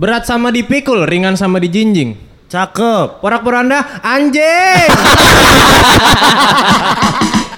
Berat sama dipikul, ringan sama dijinjing. Cakep. Porak-poranda anjing.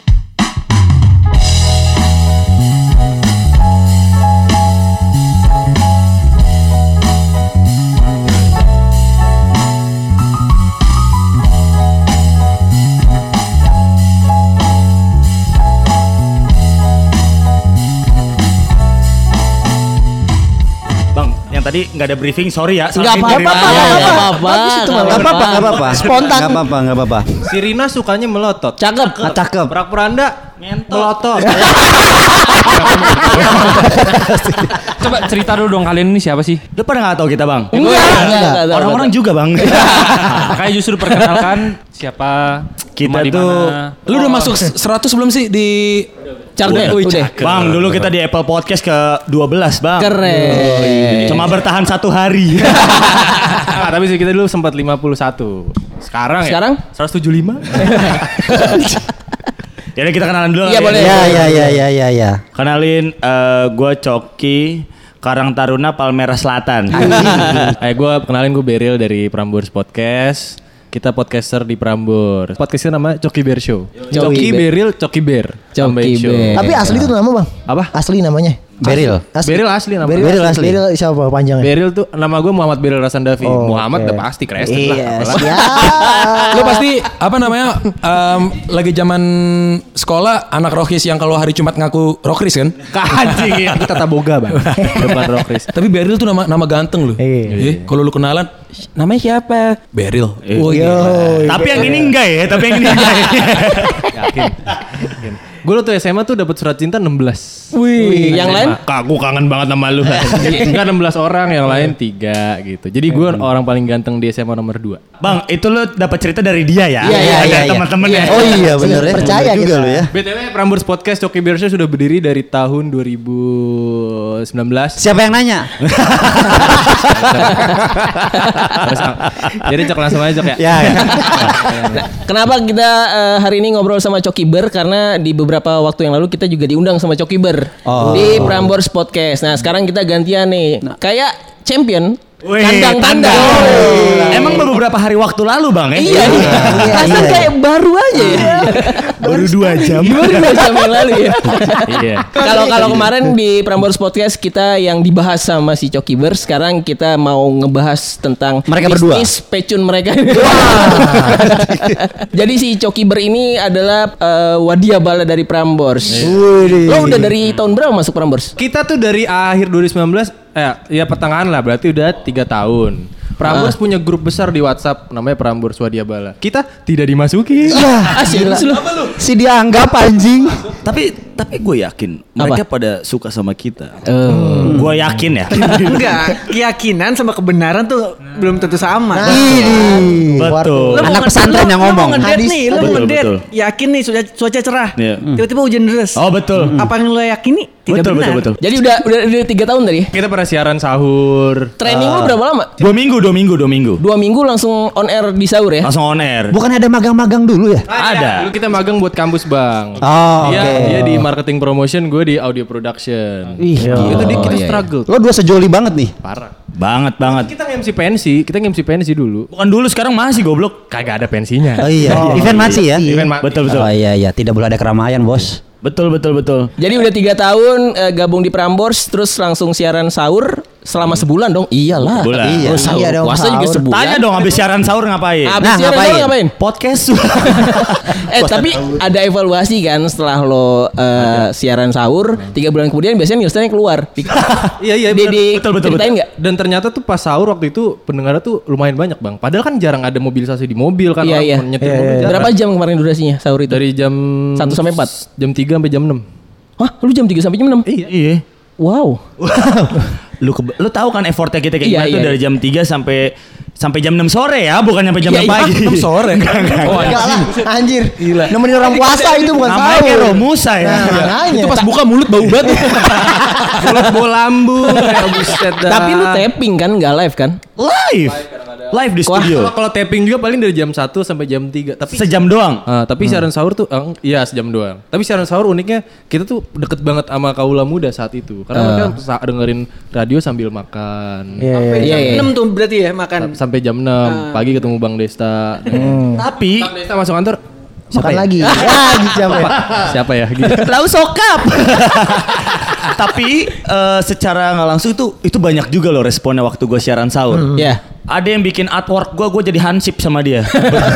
yang tadi nggak ada briefing, sorry ya. Enggak Salah apa-apa, diterima. enggak Nggak apa-apa. apa-apa. Bagus itu, Bang. Nggak apa-apa, nggak apa-apa. Spontan. Nggak apa-apa, nggak apa-apa. si Rina sukanya melotot. Cakep. Ah, cakep. Porak-poranda melotot. Coba cerita dulu dong kalian ini siapa sih? Lu pada nggak tahu kita bang? Enggak, enggak, enggak, enggak. Orang-orang juga bang. Makanya justru perkenalkan siapa Kita tuh-. Lu udah masuk 100 belum sih di Wih, Udah. bang, dulu kita di Apple Podcast ke 12 bang. Keren. Cuma bertahan satu hari. Ah, tapi sih kita dulu sempat 51. Sekarang, Sekarang? ya? 175. Jadi kita kenalan dulu. Iya, kali boleh. Ya, ya, ya, ya, ya, ya. Kenalin, eh gue Coki, Karang Taruna Palmerah Selatan. Eh gue kenalin gue Beril dari Prambors Podcast. Kita podcaster di Prambors. Podcastnya nama Coki Bear Show. Coki Bear. Beril, Coki Bear. Coki. Bear. Tapi asli itu nama bang? Apa? Asli namanya? Beril. Asli. Beril asli nama. Beril, Beril asli. asli. Beril siapa panjangnya? Beril tuh nama gue Muhammad Beril Rasandavi. Oh, Muhammad oke. udah pasti Kristen Iya, lah. Siap. Lu pasti apa namanya em, lagi zaman sekolah anak Rokis yang kalau hari Jumat ngaku Rokris kan? Anjing itu tata boga bang. Depan Rokris. Tapi Beril tuh nama nama ganteng lu. Iya. Eh, kalau lu kenalan namanya siapa? Beril. Oh Yo, iya. Tapi yang ini enggak ya, tapi yang ini enggak ya. Yakin. Gue tuh SMA tuh dapat surat cinta 16. Wih, yang lain? Kak, aku kangen banget sama lu. Enggak 16 orang, yang lain 3 gitu. Jadi gue orang paling ganteng di SMA nomor 2. Bang, itu lu dapat cerita dari dia ya? Iya, iya, Ada iya, iya. teman-teman ya. Oh iya, bener ya. Percaya Bener juga kita. lu ya. BTW Prambors Podcast Coki Bear Show sudah berdiri dari tahun 2019. Siapa yang nanya? Jadi cok langsung aja Cok ya. Ya, ya. Nah, kenapa kita eh, hari ini ngobrol sama Coki Ber? Karena di beberapa waktu yang lalu kita juga diundang sama Coki Ber Oh. di Prambors Podcast. Nah, sekarang kita gantian nih. Kayak champion Wih, tandang tandang. Emang baru beberapa hari waktu lalu bang ya? Iya, iya. Rasanya iya. kayak baru aja ya. Baru dua jam. Baru dua jam yang lalu ya. Iya. Kalau kalau kemarin di Prambors Podcast kita yang dibahas sama si Coki Ber, sekarang kita mau ngebahas tentang Mereka berdua. bisnis pecun mereka. Jadi si Coki Ber ini adalah eh, wadia bala dari Prambors. Lo udah dari tahun berapa masuk Prambors? Kita tuh dari akhir 2019 eh ya pertengahan lah berarti udah tiga tahun. Prambors punya grup besar di WhatsApp namanya Prambors Wadiabala. Kita tidak dimasuki. Ah, serius lu? Si dianggap anjing. Tapi tapi gue yakin mereka pada suka sama kita. Oh. Gue yakin ya. Enggak, keyakinan sama kebenaran tuh belum tentu sama. Ini. Betul. Mau Anak pesantren yang lu ngomong. mau ngedate Hadis. nih, lu Betul, ngedate. betul. Yakin nih cuaca, cuaca cerah. Iya. Tiba-tiba hujan deras. Oh betul. Apa yang lo yakini tidak Betul benar. betul betul. Jadi udah udah, udah tiga tahun tadi. Kita pernah siaran sahur. Training lu berapa lama? Dua minggu, dua minggu, dua minggu. Dua minggu langsung on air di sahur ya? Langsung on air. Bukan ada magang-magang dulu ya? Ada. Dulu kita magang buat kampus bang. Oh, dia, oke. dia di marketing promotion, gue di audio production. Ih, itu dia kita iya, iya. struggle. Lo dua sejoli banget nih. Parah. Banget banget. Kita nge-MC pensi, kita nge-MC pensi dulu. Bukan dulu sekarang masih goblok. Kagak ada pensinya. Oh iya, event mati ya. Event mati. Betul betul. Oh iya iya, tidak boleh ada keramaian, Bos. Betul betul betul. Jadi udah tiga tahun eh, gabung di Prambors, terus langsung siaran sahur selama sebulan dong. Iyalah. Sebulan. Iya. Iya sahur. dong, Puasa juga sebulan. Tanya dong habis siaran sahur ngapain? Abis Nah, siaran ngapain? sahur ngapain? Podcast. eh tapi ada evaluasi kan setelah lo eh, siaran sahur tiga bulan kemudian biasanya newsnya keluar. Iya iya di, bener. di Betul, betul, ceritain nggak? Dan ternyata tuh pas sahur waktu itu pendengarnya tuh lumayan banyak bang. Padahal kan jarang ada mobilisasi di mobil kan. Iya, orang iya. nyetir mobil jarang. Berapa jam kemarin durasinya sahur itu? Dari jam 1 sampai 4? Jam 3 sampai jam 6. Hah, lu jam 3 sampai jam 6? Iya. Iya. Wow. Lu ke- lu tahu kan effortnya kita kayak Iya, gimana tuh iya. dari jam 3 sampai sampai jam 6 sore ya, bukan sampai jam Iya, 6 iya. pagi. Jam sore. Oh, Enggak lah, anjir. Gila. Nemenin orang puasa itu bukan Namanya sahur. kayak Romusa ya. Nah, makanya. Itu pas buka mulut bau banget. Mulut bau lambung. ya. Tapi lu tapping kan, nggak live kan? Live. Live di studio. Kalau kalau taping juga paling dari jam 1 sampai jam 3. Tapi Sejam doang. Ah, tapi siaran sahur tuh eh, iya sejam doang. Tapi siaran sahur uniknya kita tuh deket banget sama kaula muda saat itu. Karena mereka sa- dengerin radio sambil makan. Iya, iya. Sampai Iya, jam iya. 6 tuh berarti ya makan. Sampai jam 6 pagi ketemu Bang Desta. Tapi Bang Desta masuk kantor. Makan lagi. Ya, gitu siapa ya? Siapa ya? Gitu. Tahu sokap. tapi eh, secara nggak langsung itu itu banyak juga loh responnya waktu gue siaran sahur. Ya. Ada yang bikin artwork gue, gue jadi hansip sama dia.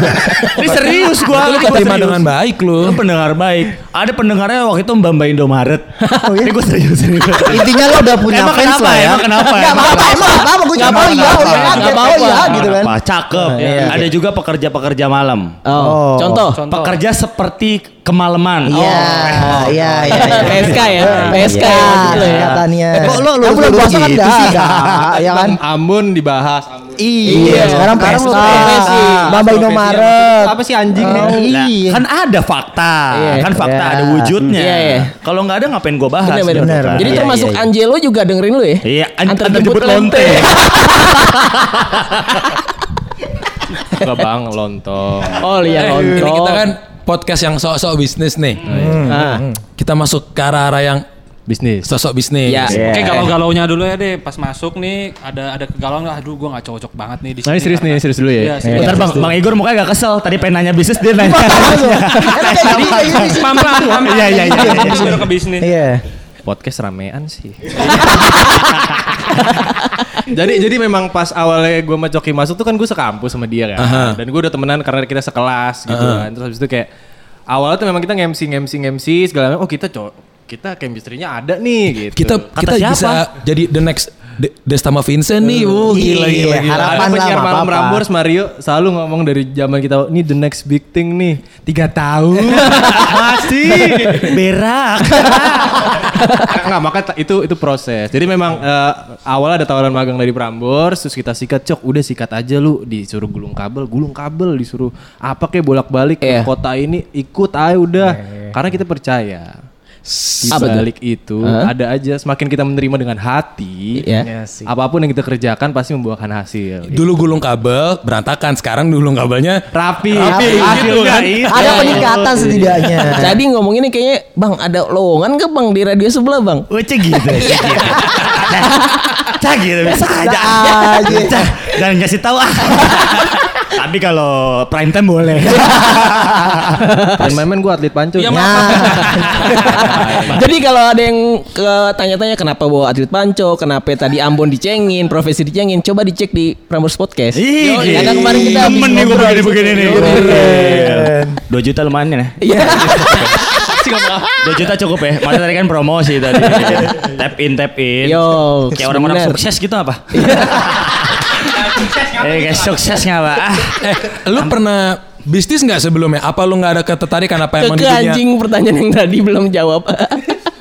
Ini serius gue. Lu keterima dengan baik lu. Lu pendengar baik. Ada pendengarnya waktu itu Mbak Mbak Indomaret. Oh, iya? Ini gue serius serius. Intinya lo udah punya Emang fans kenapa? lah ya. Emang kenapa? Enggak Emang apa-apa, emang apa-apa. Gue cuma mau iya, udah kaget. Nggak Oh apa-apa. iya gitu kan. Apa? Cakep. Iya. Ada juga pekerja-pekerja malam. Oh. Contoh. Pekerja seperti kemalaman. Iya, iya, iya. iya. PSK ya. PSK ya. Iya, gitu ya. Eh, kok lo bulan dulu puasa kan gitu enggak sih? ada, ya kan? Ambon dibahas. Ambon. Iya, sekarang Sekarang profesi. Bamba Indomaret. Apa sih anjing? Oh, Lah, iya. kan ada fakta, Iya. kan fakta Iya. ada wujudnya. Iya, iya. Kalau nggak ada ngapain gue bahas? Bener, bener. bener. kan. Jadi Iya, termasuk iya, iya. Angelo juga dengerin lu ya? Iya, an- Antar jemput lonte. Enggak bang, lontong. Oh iya Eh, ini lontong. kita kan podcast yang sok-sok bisnis nih. Ah. Kita masuk ke arah-arah yang Bisnis. sosok bisnis. Ya. Oke galau-galaunya dulu ya deh pas masuk nih ada ada kegalauan aduh gua nggak cocok banget nih di Nah, ini serius nih, serius dulu ya. Iya, serius. Bentar bang, bang Igor mukanya gak kesel. Tadi pengen nanya bisnis dia nanya. Jadi Pelan-pelan, pelan-pelan. Iya, iya, iya, iya. Habis baru ke bisnis. Iya. Podcast ramean sih. jadi jadi memang pas awalnya gue sama Coki masuk tuh kan gue sekampus sama dia kan. Dan gue udah temenan karena kita sekelas gitu kan. Terus habis itu kayak awalnya tuh memang kita ngemsi ngemsi ngemsi segala macam. Oh kita cowok kita chemistry-nya ada nih gitu. Kita Kata kita siapa? bisa jadi the next De- Destama Vincent nih. Wuh, gila gila gila. harapan ada penyiar malam. Ramburs Mario selalu ngomong dari zaman kita ini the next big thing nih tiga tahun masih Berak. nggak maka itu itu proses jadi memang eh, awal ada tawaran magang dari Prambors terus kita sikat cok udah sikat aja lu disuruh gulung kabel gulung kabel disuruh apa kayak bolak balik Iya. ke kota ini ikut aja udah karena kita percaya di balik itu ada aja semakin kita menerima dengan hati Iya. apa pun yang kita kerjakan pasti membuahkan hasil Dulu gulung kabel berantakan, sekarang gulung kabelnya rapi, Rapi. hasilnya Ada peningkatan setidaknya. Jadi ngomong ini kayaknya Bang ada lowongan ke Bang di radio sebelah Bang? Gitu. Cek gitu. Cak gitu bisa aja. aja. Jangan kasih tahu ah. Tapi kalau prime time boleh. main-main gue atlet pancu Iya, nih. Jadi kalau ada yang ke tanya-tanya kenapa bawa atlet panco, kenapa tadi Ambon dicengin, profesi dicengin, coba dicek di Prambors Podcast. Karena kemarin kita Demen nih gue ngobrol. begini-begini nih. Dua juta lumayan ya. Iya. Dua juta cukup ya. Masa tadi kan promosi tadi. tap in, tap in. Yo, Kayak orang-orang sukses gitu apa? Eh kayak sukses nggak pak? Eh, lu pernah bisnis nggak sebelumnya? Apa lu nggak ada ketertarikan apa emang Keke di anjing pertanyaan yang tadi belum jawab.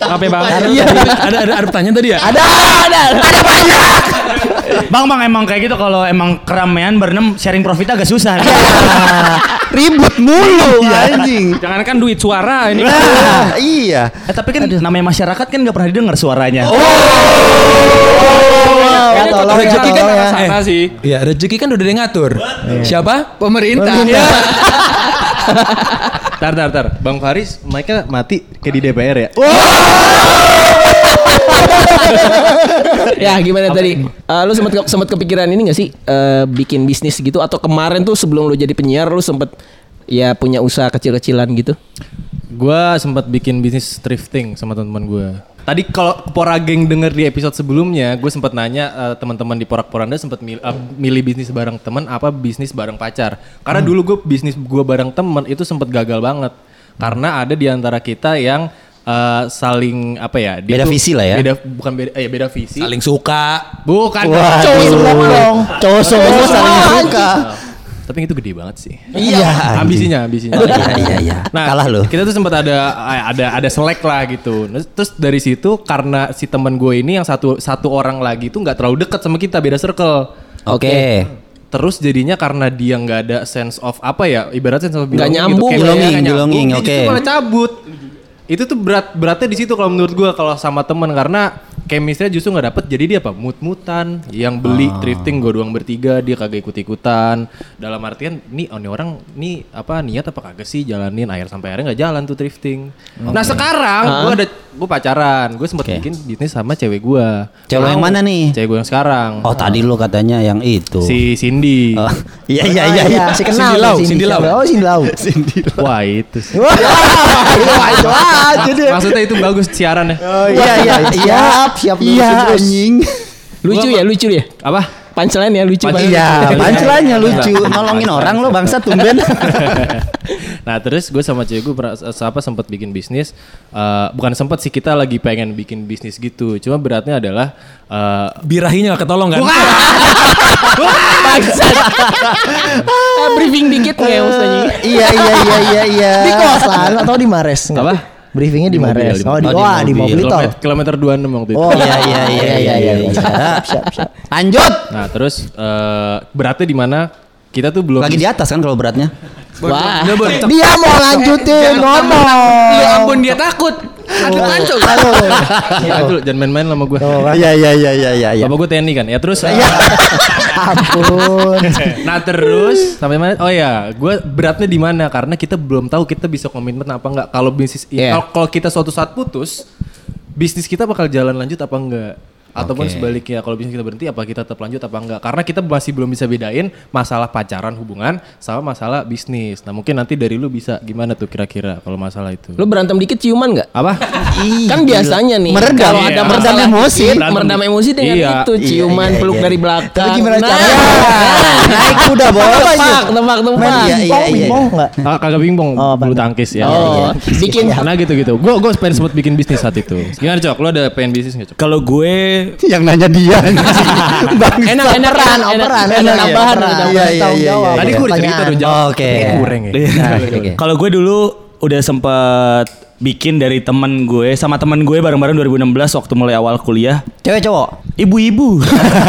Apa bang? Iya. ada, ada ada pertanyaan tadi ya? Ada, ada, ada banyak. bang bang emang kayak gitu kalau emang keramaian berenam sharing profit agak susah. ribut mulu anjing. Jangan kan duit suara ini. Ah, iya. Eh tapi kan namanya masyarakat kan nggak pernah didengar suaranya. Ya Tolong ya, rezeki kan tolong arah ya. sana sih. Iya, rezeki kan udah ada yang ngatur. Siapa? Pemerintah. Tar, tar, tar. Bang Faris, mic-nya mati kayak di DPR ya? ya gimana tadi? Eh, lu sempat sempat kepikiran ini gak sih eh, bikin bisnis gitu atau kemarin tuh sebelum lu jadi penyiar lu sempet ya punya usaha kecil-kecilan gitu? Gua sempat bikin bisnis thrifting sama teman-teman gua. Tadi kalau Pora Geng denger di episode sebelumnya, gue sempat nanya eh, teman-teman di Porak Poranda sempat milih, milih bisnis bareng teman apa bisnis bareng pacar. Karena Hmm. dulu gue bisnis gua bareng teman itu sempat gagal banget. Karena ada di antara kita yang eh, saling apa ya? dia Beda visi lah ya. Beda bukan beda eh, beda visi. Saling suka. Bukan. Cowok semua dong. Cowok semua saling suka. Tapi itu gede banget sih. Iya. ambisinya, ambisinya. iya, iya, iya. Nah, Kalah lu. Kita tuh sempat ada ada ada selek lah gitu. Terus dari situ karena si teman gue ini yang satu satu orang lagi tuh nggak terlalu dekat sama kita, beda circle. Oke. Terus jadinya karena dia nggak ada sense of apa ya, ibaratnya sense of belonging nyambung gitu. ya. Kayak nggak Belonging, nyambung, dia oke. justru malah cabut. Itu tuh berat beratnya di situ kalau menurut gue kalau sama temen karena chemistry justru nggak dapet jadi dia apa mut-mutan yang beli thrifting gue doang bertiga dia kagak ikut-ikutan dalam artian nih oh, nih orang nih apa niat apa kagak sih jalanin akhir sampai akhirnya nggak jalan tuh thrifting nah sekarang gue ada gue pacaran gue sempet Oke. bikin bisnis sama cewek gue Cewek yang mana nih? cewek gue yang sekarang Oh tadi lu katanya yang itu. si Cindy Oh, Iya iya iya. iya. Si kenal. Cindy Lau, Cindy Cindy Lau. Oh, Cindy Lau. wah itu sih. Wah, iya, itu aja dia. maksudnya itu bagus siarannya Oh, iya, iya, siap, siap dulu, Iya terus. anjing. Lucu ya, lucu ya. apa Punchline ya lucu banget. Iya, pancelannya lucu. Nolongin orang lo bangsa tumben. nah terus gue sama cewek gue pernah apa sempat bikin bisnis Eh, bukan sempat sih kita lagi pengen bikin bisnis gitu cuma beratnya adalah eh, Birahinya gak ketolong kan? Briefing dikit nggak ya maksudnya? Iya iya iya iya iya. Di kosan atau di Mares? Enggak? Apa? Briefingnya di, Di mobil, Mares. di oh, di, mobil. wah, di Oh, di mobil tol. kilometer, kilometer 26 waktu itu Oh, Iya iya iya iya iya. iya. Siap, siap, siap. Lanjut. nah terus eh, beratnya di mana kita tuh belum Lagi di atas kan kalau beratnya. Wah. Dia mau lanjutin ngomong. Ya ampun dia takut. Ada panco. Aduh. Nah, itu jangan main-main sama gue Iya iya iya iya iya. iya. Bapak gue TNI kan ya terus eh, Ampun. nah terus sampai mana oh ya gue beratnya di mana karena kita belum tahu kita bisa komitmen apa enggak kalau bisnis Iya. kalau kalau kita suatu saat putus bisnis kita bakal jalan lanjut apa enggak ataupun Oke. sebaliknya kalau bisnis kita berhenti apa kita tetap lanjut apa enggak karena kita masih belum bisa bedain masalah pacaran hubungan sama masalah bisnis nah mungkin nanti dari lu bisa gimana tuh kira-kira kalau masalah itu Lu berantem dikit ciuman nggak? apa Kan biasanya nih Meredam. kalau Iya. ada Meredam masalah emosi. meredam emosi dengan Iya. itu Iya, ciuman iya, peluk iya. dari belakang. Tapi gimana Nah, caranya? Naik kuda bos. Tebak, tebak, tebak. Main Iya, iya, iya. enggak? Ah, kagak pingpong Oh, bulu tangkis ya Oh, bikin Nah gitu gitu. Gue gue pengen sempet bikin bisnis saat itu. Gimana cok? Lo ada pengen bisnis nggak cok? Kalau gue Yang nanya dia. enak enak Operan, enak, operan, enak, enak, enak, tambahan. Iya, iya, iya, jawab. iya. Tadi gue udah cerita udah jawab. Oke. Kurang ya. Nah. Kalau gue dulu udah sempet bikin dari temen gue sama temen gue bareng-bareng 2016 waktu mulai awal kuliah. Cewek cowok. Ibu-ibu.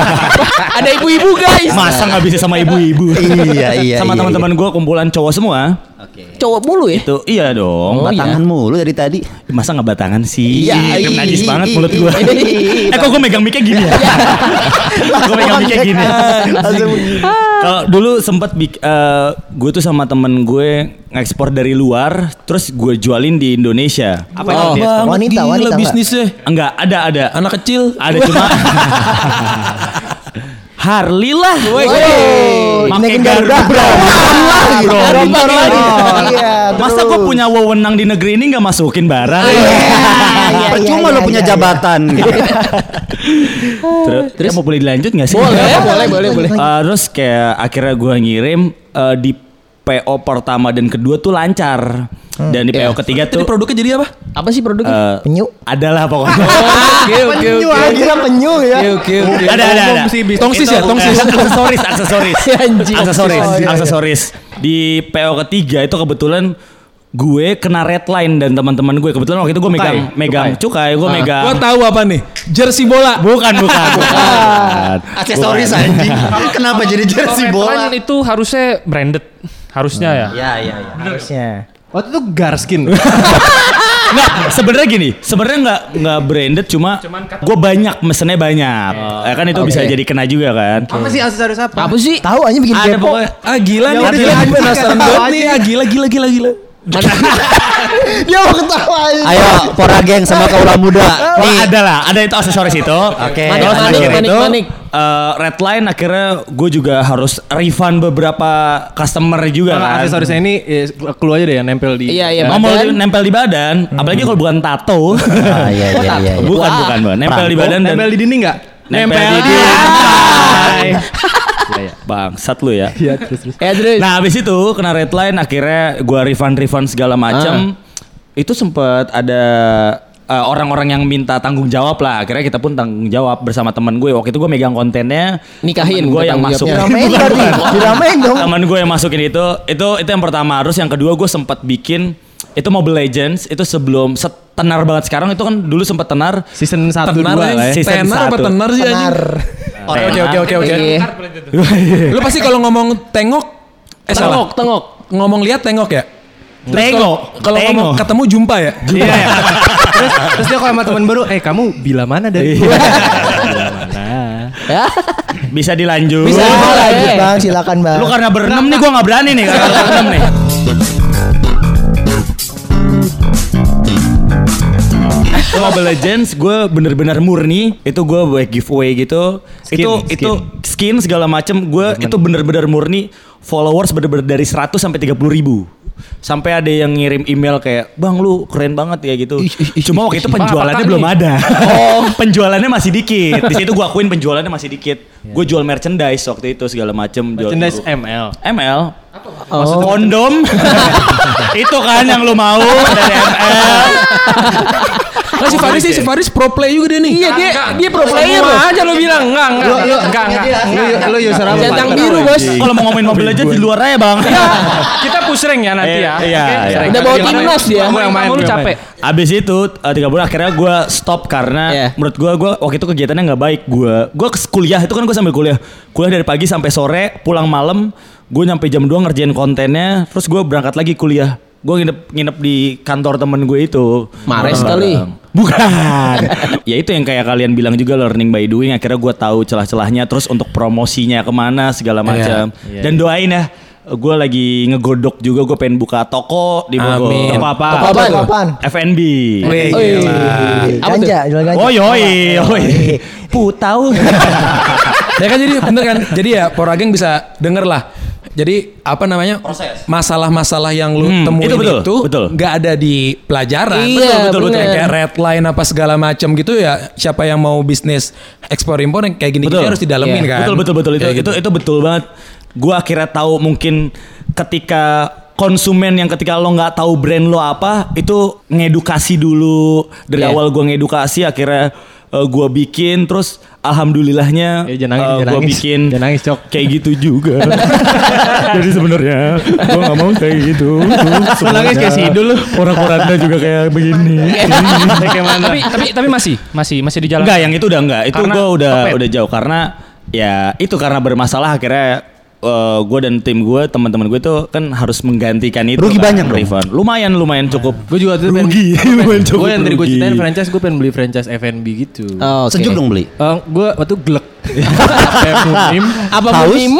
Ada ibu-ibu guys. Masa nggak bisa sama ibu-ibu? Iya iya. sama iya, teman-teman gue kumpulan cowok semua. Oke. Cowok mulu ya? Tuh iya dong. Oh, iya. Batangan mulu dari tadi. Masa nggak batangan sih? Iya, Kan najis iya, banget iya, mulut gue. iya. eh kok gue megang mic gini ya? gue megang mic gini. Kalau dulu sempet bik, eh, gue tuh sama temen gue ngekspor dari luar, terus gue jualin di Indonesia. Apa Oh, itu? Wanita, wanita, wanita bisnisnya. Enggak, ada ada. Anak kecil. Ada cuma Harley lah. Pakai naikin Garuda. Bro. Bro. lagi. Iya, Masa gue punya wewenang di negeri ini nggak masukin barang? Iya, Percuma iya, lo iya, punya iya. jabatan. Terus, mau boleh dilanjut nggak sih? Boleh, boleh, boleh, boleh. Uh, terus kayak akhirnya gue ngirim uh, di PO pertama dan kedua tuh lancar. Dan di PO ketiga Jadi tuh produknya jadi apa? Apa sih produknya? uh, Penyu. adalah pokoknya. Oke, oke, Penyu, oke. ah, kira penyu ya. Oke oke. ada ada ada. Tongsis ya, tongsis. Aksesoris, aksesoris. Anjing. aksesoris, Oh, iya, iya. aksesoris. Di PO ketiga itu kebetulan gue kena red line dan teman-teman gue kebetulan waktu itu gue megang megang cukai, gue megang Gua tahu apa nih? Jersey bola. bukan bukan bukan Aksesoris anjing. Kenapa jadi jersey bola? Redline itu harusnya branded. Harusnya ya. Iya iya iya. Harusnya. Waktu itu Garskin. Nggak, sebenarnya gini, sebenarnya nggak nggak branded cuma gue banyak mesennya banyak, ya kan itu bisa Oke. jadi kena juga kan. Apa sih aksesoris apa? Apa sih? Tahu aja bikin Ada kepo. pokoknya Ah gila nih, udah, dia jangan penasaran ketawa banget nih. Ah gila gila gila gila. Dia mau ketawain. Ayo, pora geng sama kaula muda. Oh, Nih, ada lah, ada itu aksesoris itu. Oke. Manik, Terus manik, akhirnya manik, itu, manik. Eh, red line akhirnya gue juga harus refund beberapa customer juga Kalau kan. aksesorisnya ini eh, keluar aja deh yang nempel di. Iya, iya, mau nempel di badan, apalagi kalau bukan tato. Ah, iya iya iya. iya. bukan bukan bukan, nempel di badan dan Nempel di dinding nggak? nempel di di lantai. Bangsat lu ya. Iya terus terus. Ya terus. Nah habis itu kena red line akhirnya gua refund refund segala macam. Itu sempet ada eh, orang-orang yang minta tanggung jawab lah. Akhirnya kita pun tanggung jawab bersama teman gue. Waktu itu gue megang kontennya. Nikahin gue yang masuk. Diramein dong. Teman gue yang masukin itu. Itu itu yang pertama. Terus yang kedua gue sempat bikin itu Mobile Legends itu sebelum setenar banget sekarang itu kan dulu sempat tenar Season 1 2 Tenar lah ya. Season Tenar apa satu. tenar sih anjing? Benar. Oke oke oke oke oke. Iya. Lu pasti kalau ngomong tengok eh Tengok, tengok. Ngomong lihat tengok ya? Tengo. kalau- ngomong ketemu jumpa ya. Iya. ya. terus, terus dia kalau sama teman baru, eh kamu bila mana dari? Iya. bila mana? Ya. Bisa dilanjut. Bisa. Oh, Boleh. lanjut bang, silakan bang. Lu karena berenam nih gue nggak berani nih karena berenam nih. Mobile Legends gue bener-bener murni itu gue buat giveaway gitu Skin, itu skin. itu skin segala macem gue itu bener-bener murni followers bener-bener dari 100 sampai 30 ribu sampai ada yang ngirim email kayak bang lu keren banget ya gitu. Cuma waktu itu penjualannya belum nih? ada. Oh. Penjualannya masih dikit. Di situ gue akuin penjualannya masih dikit. Gue jual merchandise waktu itu segala macem jual- Merchandise ML. ML Maksud kondom. Itu kan yang lu mau dari ML Nah, si Faris sih, si Faris pro play juga dia nih. Iya dia dia pro player loh. Semua aja lu bilang enggak enggak enggak enggak. Lu, lu user apa? Centang biru bos. Kalau mau ngomongin Mobile Legends di luar aja bang Kita push rank ya nanti ya. Iya, Oke? iya. Udah bawa timnas dia. Kamu yang main lu capek. Abis itu eh, tiga bulan akhirnya gue stop karena Iya. menurut gue gue waktu itu kegiatannya nggak baik gue gue kuliah itu kan gue sambil kuliah kuliah dari pagi sampai sore pulang malam gue nyampe jam 2 ngerjain kontennya terus gue berangkat lagi kuliah gue nginep nginep di kantor temen gue itu Mares kali. bukan ya itu yang kayak kalian bilang juga learning by doing akhirnya gue tahu celah-celahnya terus untuk promosinya ke mana segala macam Iya. dan doain ya gue lagi ngegodok juga gue pengen buka toko di Bogor Amin. Toko apa? Toko apa Apaan? tuh? Apaan? FNB. Wih, gila. Apa? Ganja, jual ganja. Oh yoi, yoi. Putau. Ya kan jadi bener kan. Jadi ya Porageng bisa denger lah. Jadi apa namanya masalah-masalah yang lu Hmm, temuin itu itu, betul, betul. nggak ada di pelajaran. Iya, betul betul betul. Kayak red line apa segala macam gitu ya. Siapa yang mau bisnis ekspor impor yang kayak gini Betul. harus didalemin Iya. kan. betul betul betul itu Kayak itu gitu. itu betul banget. Gue akhirnya tahu mungkin ketika konsumen yang ketika lo nggak tahu brand lo apa itu ngedukasi dulu dari Iya. awal gue ngedukasi akhirnya gue bikin terus alhamdulillahnya Ya, nangis, eh, nangis. bikin Jangan nangis, Cok. kayak gitu juga jadi sebenarnya gue nggak mau kayak gitu Tuh, nangis kayak si sebenarnya Idul lu. orang-orangnya juga kayak begini Tapi tapi tapi masih masih masih di jalan. Enggak, yang itu udah enggak. Itu gue udah udah jauh karena ya itu karena bermasalah akhirnya gue dan tim gue teman-teman gue tuh kan harus menggantikan itu Rugi kan, banyak refund. lumayan lumayan cukup Gue juga tuh Rugi, lumayan cukup Gue yang tadi gue ceritain franchise, gue pengen beli franchise FNB gitu. Oh, oke. Sejuk dong beli. gue waktu glek. Munim. Apa Haus? munim?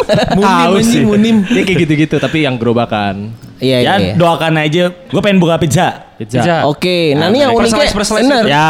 Haus sih. munim. Ya kayak gitu-gitu, tapi yang gerobakan. Iya ya iya. doakan aja gue pengen buka pizza Pizza. Pizza. Oke, nah ini yang uniknya bener. Ya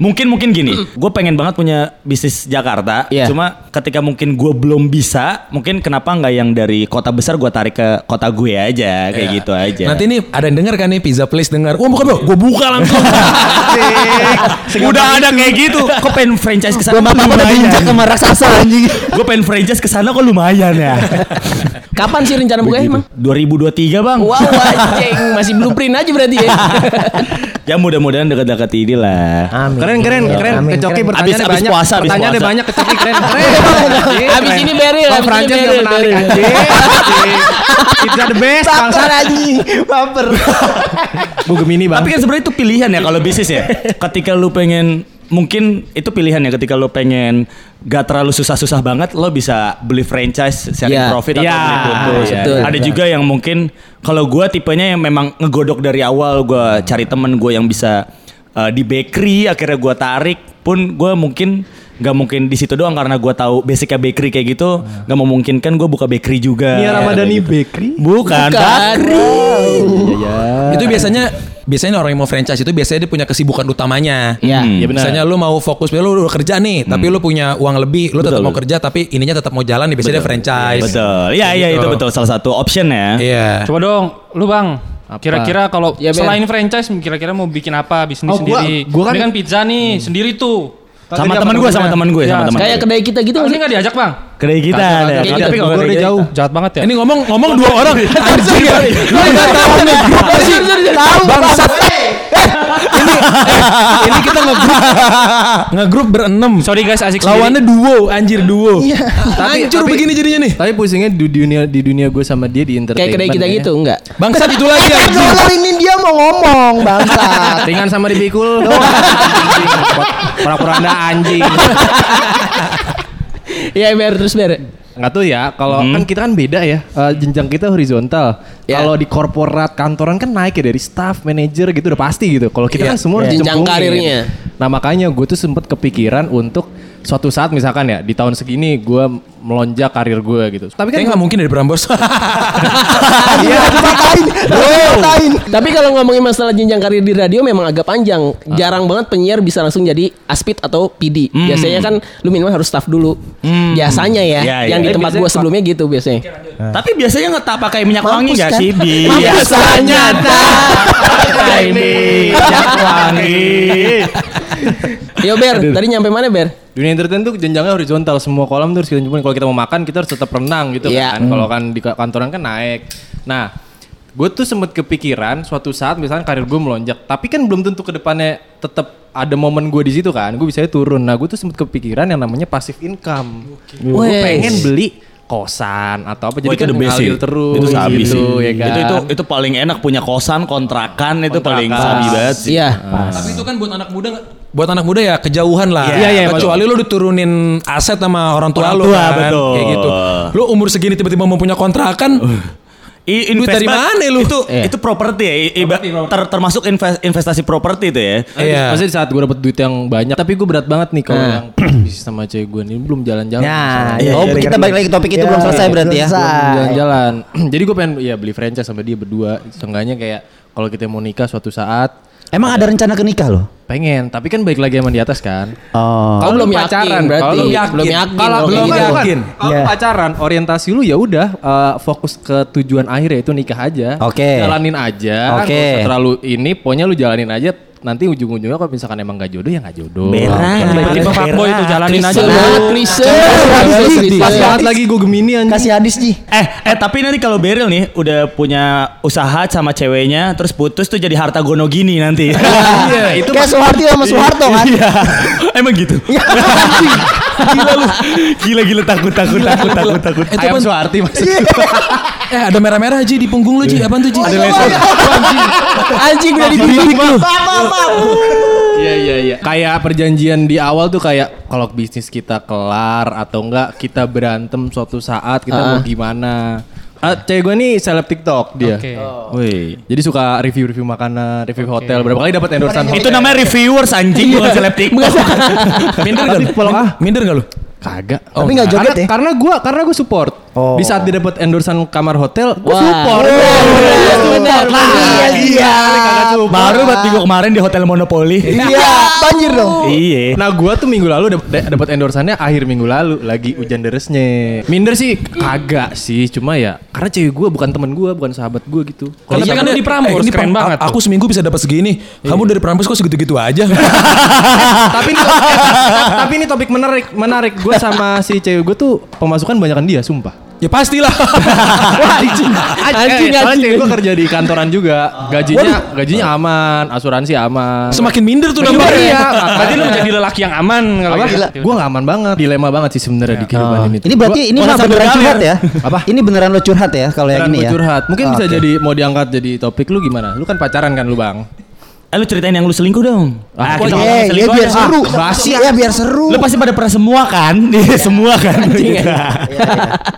mungkin mungkin gini Gue pengen banget punya bisnis Jakarta Iya. Cuma ketika mungkin gue belum bisa Mungkin kenapa nggak yang dari kota besar gue tarik ke kota gue aja Kayak gitu aja Nanti nih ada yang denger kan nih Pizza Place denger. Wah bukan bro, gue buka langsung. Udah ada kayak gitu Kok pengen franchise ke sana Belum apa-apa udah diinjak sama raksasa anjing. Gue pengen franchise ke sana kok lumayan ya Kapan sih rencana buka emang? 2023 bang Wow, anjing. Masih blueprint aja berarti ya. Ya mudah-mudahan dekat-dekat ini lah Amin. Keren keren keren. Amin, Kecoki keren. bertanya Abis- abis banyak. puasa, abis Pertanyaan puasa. banyak kecoki keren. Keren. Abis ini Beril, Bang abis ini Frances yang menarik Beril. anjing. Pizza the best Baper bangsa. anjing, baper. Bu Gemini bang. Tapi kan sebenarnya itu pilihan ya kalau bisnis ya Ketika lu pengen Mungkin itu pilihan ya ketika lu pengen Gak terlalu susah-susah banget Lo bisa beli franchise Sharing Iya. profit atau Iya, beli putus iya, betul. Ada juga yang mungkin Kalau gua tipenya yang memang ngegodok dari awal Gua cari temen gue yang bisa eh, Di bakery Akhirnya gua tarik Pun gua mungkin Gak mungkin di situ doang karena gua tahu basicnya bakery kayak gitu Gak memungkinkan gue buka bakery juga Nia Ramadhani gitu. Bakery. Bukan, Bukan. itu biasanya biasanya orang yang mau franchise itu biasanya dia punya kesibukan utamanya. Iya. Hmm. Iya benar. Misalnya lu mau fokus, lu udah kerja nih, tapi lu punya uang lebih, lu tetap mau kerja, tapi ininya tetap mau jalan nih, biasanya dia franchise. Betul. Iya iya Gitu. itu betul salah satu option ya. Iya. Coba dong, lu bang. Kira-kira kalau Ya, Ben. selain franchise, kira-kira mau bikin apa bisnis Oh, gua- sendiri? gua kan- Ini kan pizza nih, sendiri tuh. Sama teman gue, sama teman gue, Ya, sama teman. Kayak kedai kita gitu Ini nggak sih? nggak diajak bang? Kedai kita. Tapi kalau kedai jauh. Jahat banget ya. Ini ngomong ngomong dua orang. Anjing ya. Lu enggak tahu nih sih? Bangsat. Ini eh, ini kita ngegrup ngegrup berenam. Sorry guys, asik Lawannya duo, anjir duo. Tapi- Hancur tapi- begini jadinya nih. Tapi pusingnya di dunia di dunia gue sama dia di entertainment. Kayak kedai kita ya. gitu enggak? Bangsat itu lagi anjing. kalau ini dia mau ngomong bangsat. Ringan sama dipikul. Pura-pura anda anjing. Iya, Ber terus Ber. Nggak tahu ya, kalau kan kita kan beda ya, eh, jenjang kita horizontal. Ya. Kalau di korporat kantoran kan naik ya dari staff, manager gitu udah pasti gitu. Kalau kita kan semua Jenjang dicemplungin. karirnya. Nah makanya gue tuh sempet kepikiran untuk suatu saat misalkan ya di tahun segini gue melonjak karir gue gitu. Tapi kan Kayaknya nggak mungkin dari Prambos. Iya, dipatain. Dipatain. Tapi kalau ngomongin masalah jenjang karir di radio memang agak panjang. Jarang banget penyiar bisa langsung jadi aspid atau PD. Biasanya kan lu minimal harus staff dulu. Biasanya ya, Ya, ya. yang di tempat gua sebelumnya gitu biasanya. Tapi biasanya ngetap pakai minyak wangi Mampus gak kan? sih? Bi? Biasanya pakai minyak wangi. Yo Ber, tadi nyampe mana Ber? Dunia entertain tuh jenjangnya horizontal semua kolam tuh harus kita jemput. Kalau kita mau makan kita harus tetap renang gitu Iya. kan. Kalau kan di kantoran kan naik. Nah, gue tuh sempet kepikiran suatu saat misalnya karir gue melonjak, tapi kan belum tentu ke depannya tetap ada momen gue di situ kan. Gue bisa turun. Nah, gue tuh sempet kepikiran yang namanya passive income. Gue Wes. pengen beli kosan atau apa Oh, jadi itu kan ngalir terus itu sabi gitu sih. ya kan. Itu itu itu paling enak punya kosan, kontrakan itu paling sabi banget sih. Iya. Tapi itu kan buat anak muda buat anak muda ya kejauhan lah. Iya, iya, Kecuali lu diturunin aset sama orang tua Orang lu tua, kan. betul. Kayak gitu. Lu umur segini tiba-tiba mau punya kontrakan. I, Duit dari mana lu? Itu itu properti ya. I- ter- termasuk invest- investasi properti itu ya. Iya. Maksudnya di saat gue dapet duit yang banyak Tapi gue berat banget nih kalau yang bisnis sama cewek gue ini Belum jalan-jalan Nah, misalnya. oh iya, kita iya. balik lagi ke topik itu Iya, belum selesai berarti ya. Belum jalan-jalan Jadi gue pengen ya beli franchise sama dia berdua Seenggaknya kayak Kalau kita mau nikah suatu saat Emang ada rencana ke nikah loh? Pengen Tapi kan baik lagi sama di atas kan Oh. Kalau belum lu yakin pacaran berarti. kalau lu Belum yakin. Kalau belum gitu. yakin. yakin. Kalau Iya. pacaran orientasi lu ya udah eh, fokus ke tujuan akhir yaitu nikah aja. Oke. Jalanin aja. Oke. Usah terlalu ini pokoknya lu jalanin aja nanti ujung-ujungnya kalau misalkan emang gak jodoh ya gak jodoh. Berak. Tipe fuckboy itu jalanin aja. Klise. Pas banget lagi gue Gemini anjing. Kasih hadis Ji. Eh, eh tapi nanti kalau Beril nih udah punya usaha sama ceweknya terus putus tuh jadi harta gono gini nanti. Iya, itu Kayak Soeharti sama Soeharto kan. Iya. Emang gitu. gila lu. Gila gila takut takut takut takut takut. Itu Ayam apa? Eh ada merah-merah Ji di punggung lu Ji. Apaan tuh Ji? Ada Anjing udah dibidik lu. Iya iya iya. Kayak perjanjian di awal tuh kayak kalau bisnis kita kelar atau enggak kita berantem suatu saat kita mau gimana. Ah, cewek gue nih seleb TikTok dia. Oke. Wih, jadi suka review-review makanan, review hotel. Berapa kali dapat endorsean Itu namanya reviewers anjing bukan seleb TikTok. Minder gak lu? ah. Minder gak lu? Kagak. Tapi nggak joget karena, ya? Karena gue karena gue support. Oh. Di saat dia dapat endorsean kamar hotel, gue Wah. support. Iya, benar. Iya, iya. Baru buat minggu kemarin di Hotel Monopoli. Iya, banjir dong. Iya. Nah gue tuh minggu lalu dap- dapat endorsannya akhir minggu lalu lagi hujan deresnya. Minder sih kagak sih, cuma ya karena cewek gue bukan temen gue, bukan sahabat gue gitu. Kalau Iya kan di Prambors, ini keren Pram- banget Aku seminggu bisa dapat segini. Kamu dari Prambors kok segitu-gitu aja? tapi ini tapi ini topik menarik menarik gue sama si cewek gue tuh pemasukan banyakan dia sumpah ya pastilah. Anjing, anjing, anjing. cewek gue kerja di kantoran juga gajinya gajinya aman asuransi aman Semakin minder tuh Iya, namanya. iya. Berarti lu menjadi lelaki yang aman kalau apa gitu. gue gak aman banget dilema banget sih sebenarnya di kehidupan ini Ini berarti ini Gua mah sambil beneran curhat ya? Apa? Ini beneran lo curhat ya kalau yang ini gua ya? curhat mungkin bisa jadi mau diangkat jadi topik lu gimana lu kan pacaran kan lu bang Eh, lu ceritain yang lu selingkuh dong. Ah, kita Eh, ya selingkuh biar aja. seru. Ah, basi Ya biar seru. Lu pasti pada pernah semua kan? Iya, semua kan.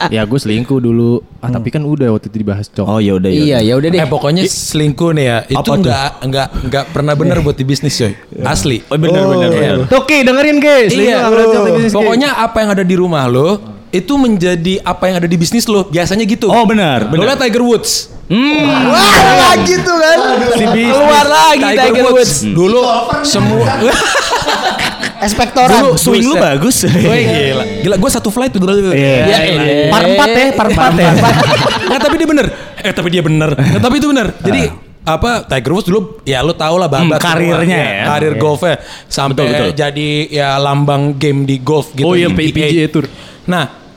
ya gue selingkuh dulu ah tapi kan udah waktu itu dibahas cok Oh ya udah ya. Iya, ya udah deh. Eh pokoknya selingkuh nih ya. Itu Apa tuh? nggak nggak nggak pernah benar buat di bisnis coy. Asli. Oh bener bener. Tuh Ki dengerin guys Iya. Pokoknya apa yang ada di rumah lo itu menjadi apa yang ada di bisnis lo. Biasanya gitu. Oh benar, Lo benar. liat Tiger Woods. Wah, gitu kan. Keluar lagi Tiger Woods. Dulu semua Espektoran. Dulu Swing lu bagus. Wih, gila. Gila gue satu flight tuh dulu. Iya. Ya, elah. Part 4 ya, part 4 ya. Nggak, tapi dia bener. Eh tapi dia bener. Nggak, tapi itu bener. Jadi apa Tiger Woods dulu ya lu tau lah babat Hmm, karirnya ya. karir golfnya sampai Betul, betul. jadi ya lambang game di golf gitu Oh iya, di PGA Tour. Nah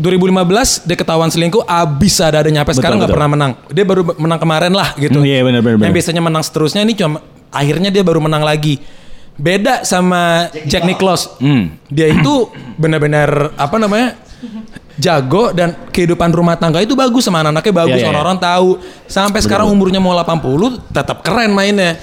2015 dia ketahuan selingkuh abis ada ada nyampe sekarang nggak pernah menang. Dia baru menang kemarin lah gitu. Hmm, iya, benar, benar, benar. yang biasanya menang seterusnya ini cuma akhirnya dia baru menang lagi. Beda sama Jack Nicklaus. Hmm. dia itu benar-benar apa namanya jago dan kehidupan rumah tangga itu bagus sama anak-anaknya bagus Iya, iya, orang-orang tahu. Sampai sekarang umurnya mau 80 tetap keren mainnya.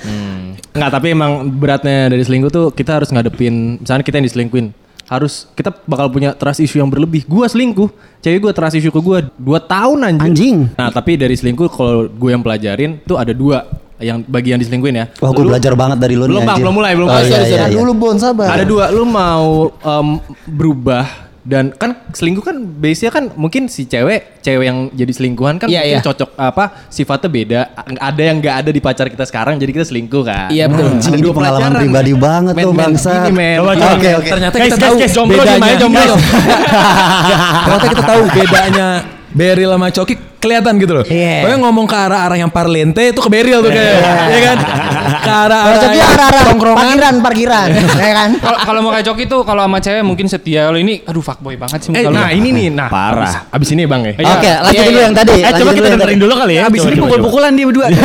Enggak tapi emang beratnya dari selingkuh tuh kita harus ngadepin misalnya kita yang diselingkuin harus kita bakal punya trust issue yang berlebih. Gua selingkuh, cewek gua trust issue ke gua 2 tahun anjing. Anjing. Nah, tapi dari selingkuh kalau gue yang pelajarin tuh ada dua yang bagi yang diselingkuhin ya. Wah, gue Lu- belajar banget dari lu nih. Belum, Bang, anjir. belum mulai, belum Oh, mulai. iya, iya, iya. Dulu Bon sabar. Ada dua, lu mau em, berubah dan kan selingkuh kan base-nya kan mungkin si cewek cewek yang jadi selingkuhan kan Iya, mungkin iya. cocok apa sifatnya beda ada yang nggak ada di pacar kita sekarang jadi kita selingkuh kan Iya, betul. Ada Ini dua pengalaman pribadi banget Men, tuh, bangsa. Oke, oke. Ternyata Guys, kita guys, tahu guys, jomblo bedanya. jomblo. Ternyata kita tahu bedanya Beril sama Coki kelihatan gitu loh. Iya. Pokoknya ngomong ke arah-arah yang parlente itu ke Beril tuh kayak, ya kan? Ke Kalau arah-arah Coki arah-arah tongkrongan. parkiran, parkiran. ya kan? Kalau kalau mau kayak Coki tuh kalau sama cewek mungkin setia. Kalau ini aduh fuckboy banget sih. Eh, kalau nah ini nih nah Parah. abis, abis ini bang ya Oke, lanjutin Iya, dulu iya. yang tadi. Eh coba kita dengerin dulu kali ya. Abis Coba, ini pukul-pukulan dia berdua.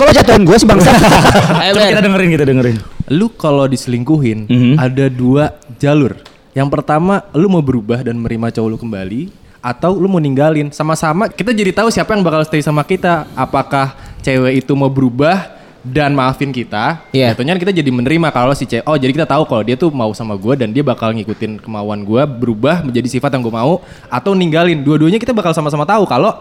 Lo jatuhin gue sih bangsa? Ayo, Coba kita dengerin, kita dengerin. lu kalau diselingkuhin Mhm. ada dua jalur. Yang pertama lu mau berubah dan menerima cowok lu kembali atau lu mau ninggalin. Sama-sama kita jadi tahu siapa yang bakal stay sama kita. Apakah cewek itu mau berubah dan maafin kita? Iya. Jatuhnya kita jadi menerima kalau si cewek oh jadi kita tahu kalau dia tuh mau sama gua dan dia bakal ngikutin kemauan gua berubah menjadi sifat yang gue mau atau ninggalin. Dua-duanya kita bakal sama-sama tahu kalau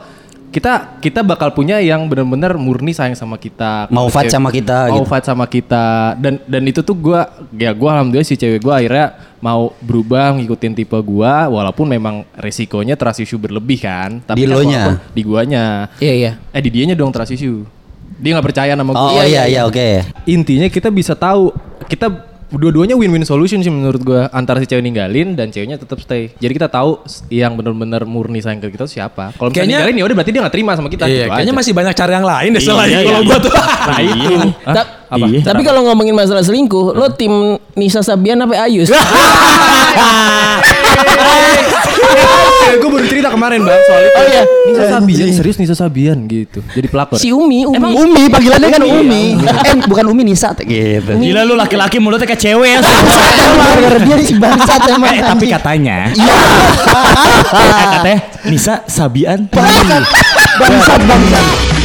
kita kita bakal punya yang benar-benar murni sayang sama kita Mau fight Cewek- sama kita mau gitu. fight sama kita dan dan itu tuh gua ya gua alhamdulillah si cewek gua akhirnya mau berubah ngikutin tipe gua walaupun memang resikonya trust issue berlebih kan Di kan lo nya? di guanya Iya, iya. eh di dianya dong trust issue dia nggak percaya sama gua Oh iya iya oke. intinya kita bisa tahu kita dua-duanya win-win solution sih menurut gua antara si cewek ninggalin dan ceweknya tetap stay jadi kita tahu yang benar-benar murni sayang ke kita siapa kalau misalnya Kayaknya- ninggalin ya udah berarti dia nggak terima sama kita Iya, gitu kayaknya aja. masih banyak cara yang lain deh selain Iya, kalau iya. gua tuh. nah itu Hah? Ta- apa Iya. Tapi kalau ngomongin masalah selingkuh, lo tim Nisa Sabian apa Ayus? gue baru cerita kemarin bang soal itu. Oh iya. Nisa Sabian serius Nisa Sabian gitu. Jadi pelakor. si Umi, Umi. Umi panggilannya kan Umi. Eh bukan Umi Nisa gitu. Gila lu laki-laki mulutnya kayak cewek ya. Gara-gara dia nih si bangsat emang. Eh, tapi katanya. Iya. katanya Nisa Sabian. Bangsat, bangsat.